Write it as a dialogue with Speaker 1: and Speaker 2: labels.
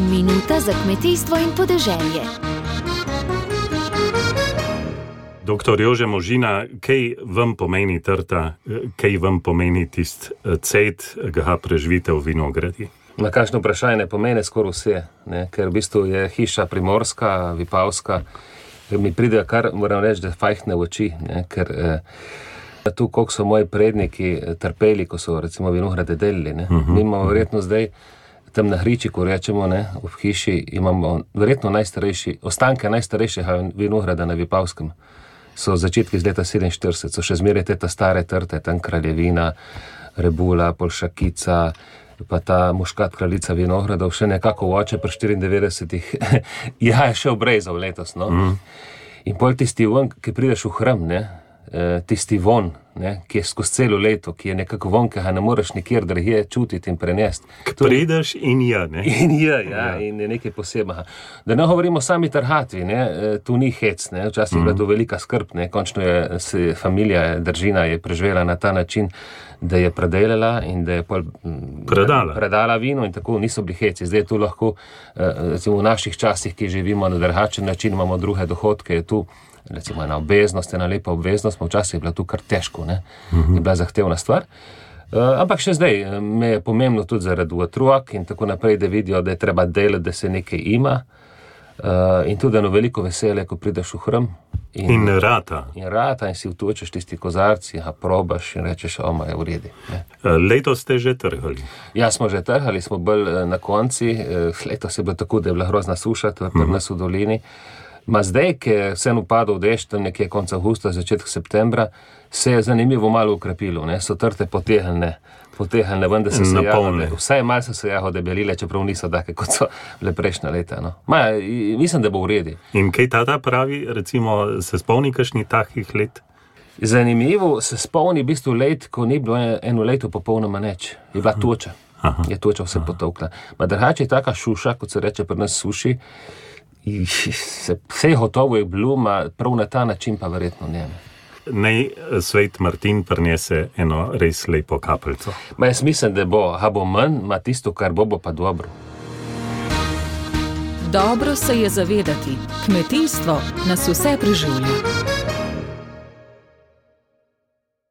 Speaker 1: Minuta za kmetijstvo in podeželje.
Speaker 2: Doktor Jože Možina, kaj vam pomeni trta, kaj vam pomeni tisti cet, ki ga preživite v vinogradi?
Speaker 3: Na kakšno vprašanje pomeni skoraj vse, ne? ker v bistvu je hiša primorska, vipavska, mi pride kar, moram reči, da fajhne v oči, ne? ker eh, tu, koliko so moji predniki trpeli, ko so recimo vinograde delili. Uh -huh. Mi imamo verjetno zdaj tam na hriči, ko rečemo, ne, v hiši imamo verjetno najstarejši, ostanke najstarejšega vinograda na Vipavskem. So začetki iz leta 47, so še zmeraj te ta stare trte, tam kraljevina, rebula, polšakica, pa ta muškat kraljica vinogradov, še nekako oče pri 94. ja, je še obrezal letos. No? Mm. In pol tisti von, ki prideš v hram, ne, tisti von, ne, ki je skozi celo leto, ki je nekako von, ki ga ne moreš nikjer drugje čutiti in prenesti.
Speaker 2: Prideš in je. Ne?
Speaker 3: In je, ja, ja. in je nekaj posebnega. Da ne govorimo sami trhatvi, ne, tu ni hec, ne, včasih je mm. bila to velika skrb, ne, končno je se familija, držina je preživela na ta način, da je predelala in da je pol,
Speaker 2: predala.
Speaker 3: predala vino in tako niso bili heci. Zdaj je tu lahko, recimo v naših časih, ki živimo na drugačen način, imamo druge dohodke, je tu recimo ena obveznost, ena lepa obveznost, včasih je bila tu kar težko, ne? je bila zahtevna stvar. Uh, ampak še zdaj me je pomembno tudi zaradi otrok in tako naprej, da vidijo, da je treba delati, da se nekaj ima. Uh, in tudi eno veliko veselje, ko prideš v hram.
Speaker 2: In, in rata.
Speaker 3: In rata, in si vtočeš tisti kozarci, a probaš in rečeš, oma je v redu.
Speaker 2: Leto ste že trgali.
Speaker 3: Ja, smo že trgali, smo bolj na konci. Letos je bilo tako, da je bila grozna suša, tudi pri nas v dolini. Uh, Ma zdaj, ki je vse upadlo v dež, tam nekje konca avgusta, začetek septembra, se je zanimivo malo ukrepilo, ne? so trte potehnjene, potehnjene, vendar se je jahode, vsaj malo so se jahode belile, čeprav niso take, kot so bile prejšnja leta. No? Ma, mislim, da bo v redu.
Speaker 2: In kaj ta pravi, recimo, se spomni kakšni takih let?
Speaker 3: Zanimivo se spomni v bistvu let, ko ni bilo eno leto popolnoma neč, je bila toča. Aha. Je toča vse potokla. Ma drugače je taka šuša, kot se reče pri nas suši vse gotovo je bilo, prav na ta način pa verjetno ne.
Speaker 2: Naj eh, svet Martin prinese eno res lepo kapljico.
Speaker 3: Jaz mislim, da bo, a bo manj, ima tisto, kar bo, bo pa dobro.
Speaker 1: Dobro se je zavedati, kmetijstvo nas vse preživlja.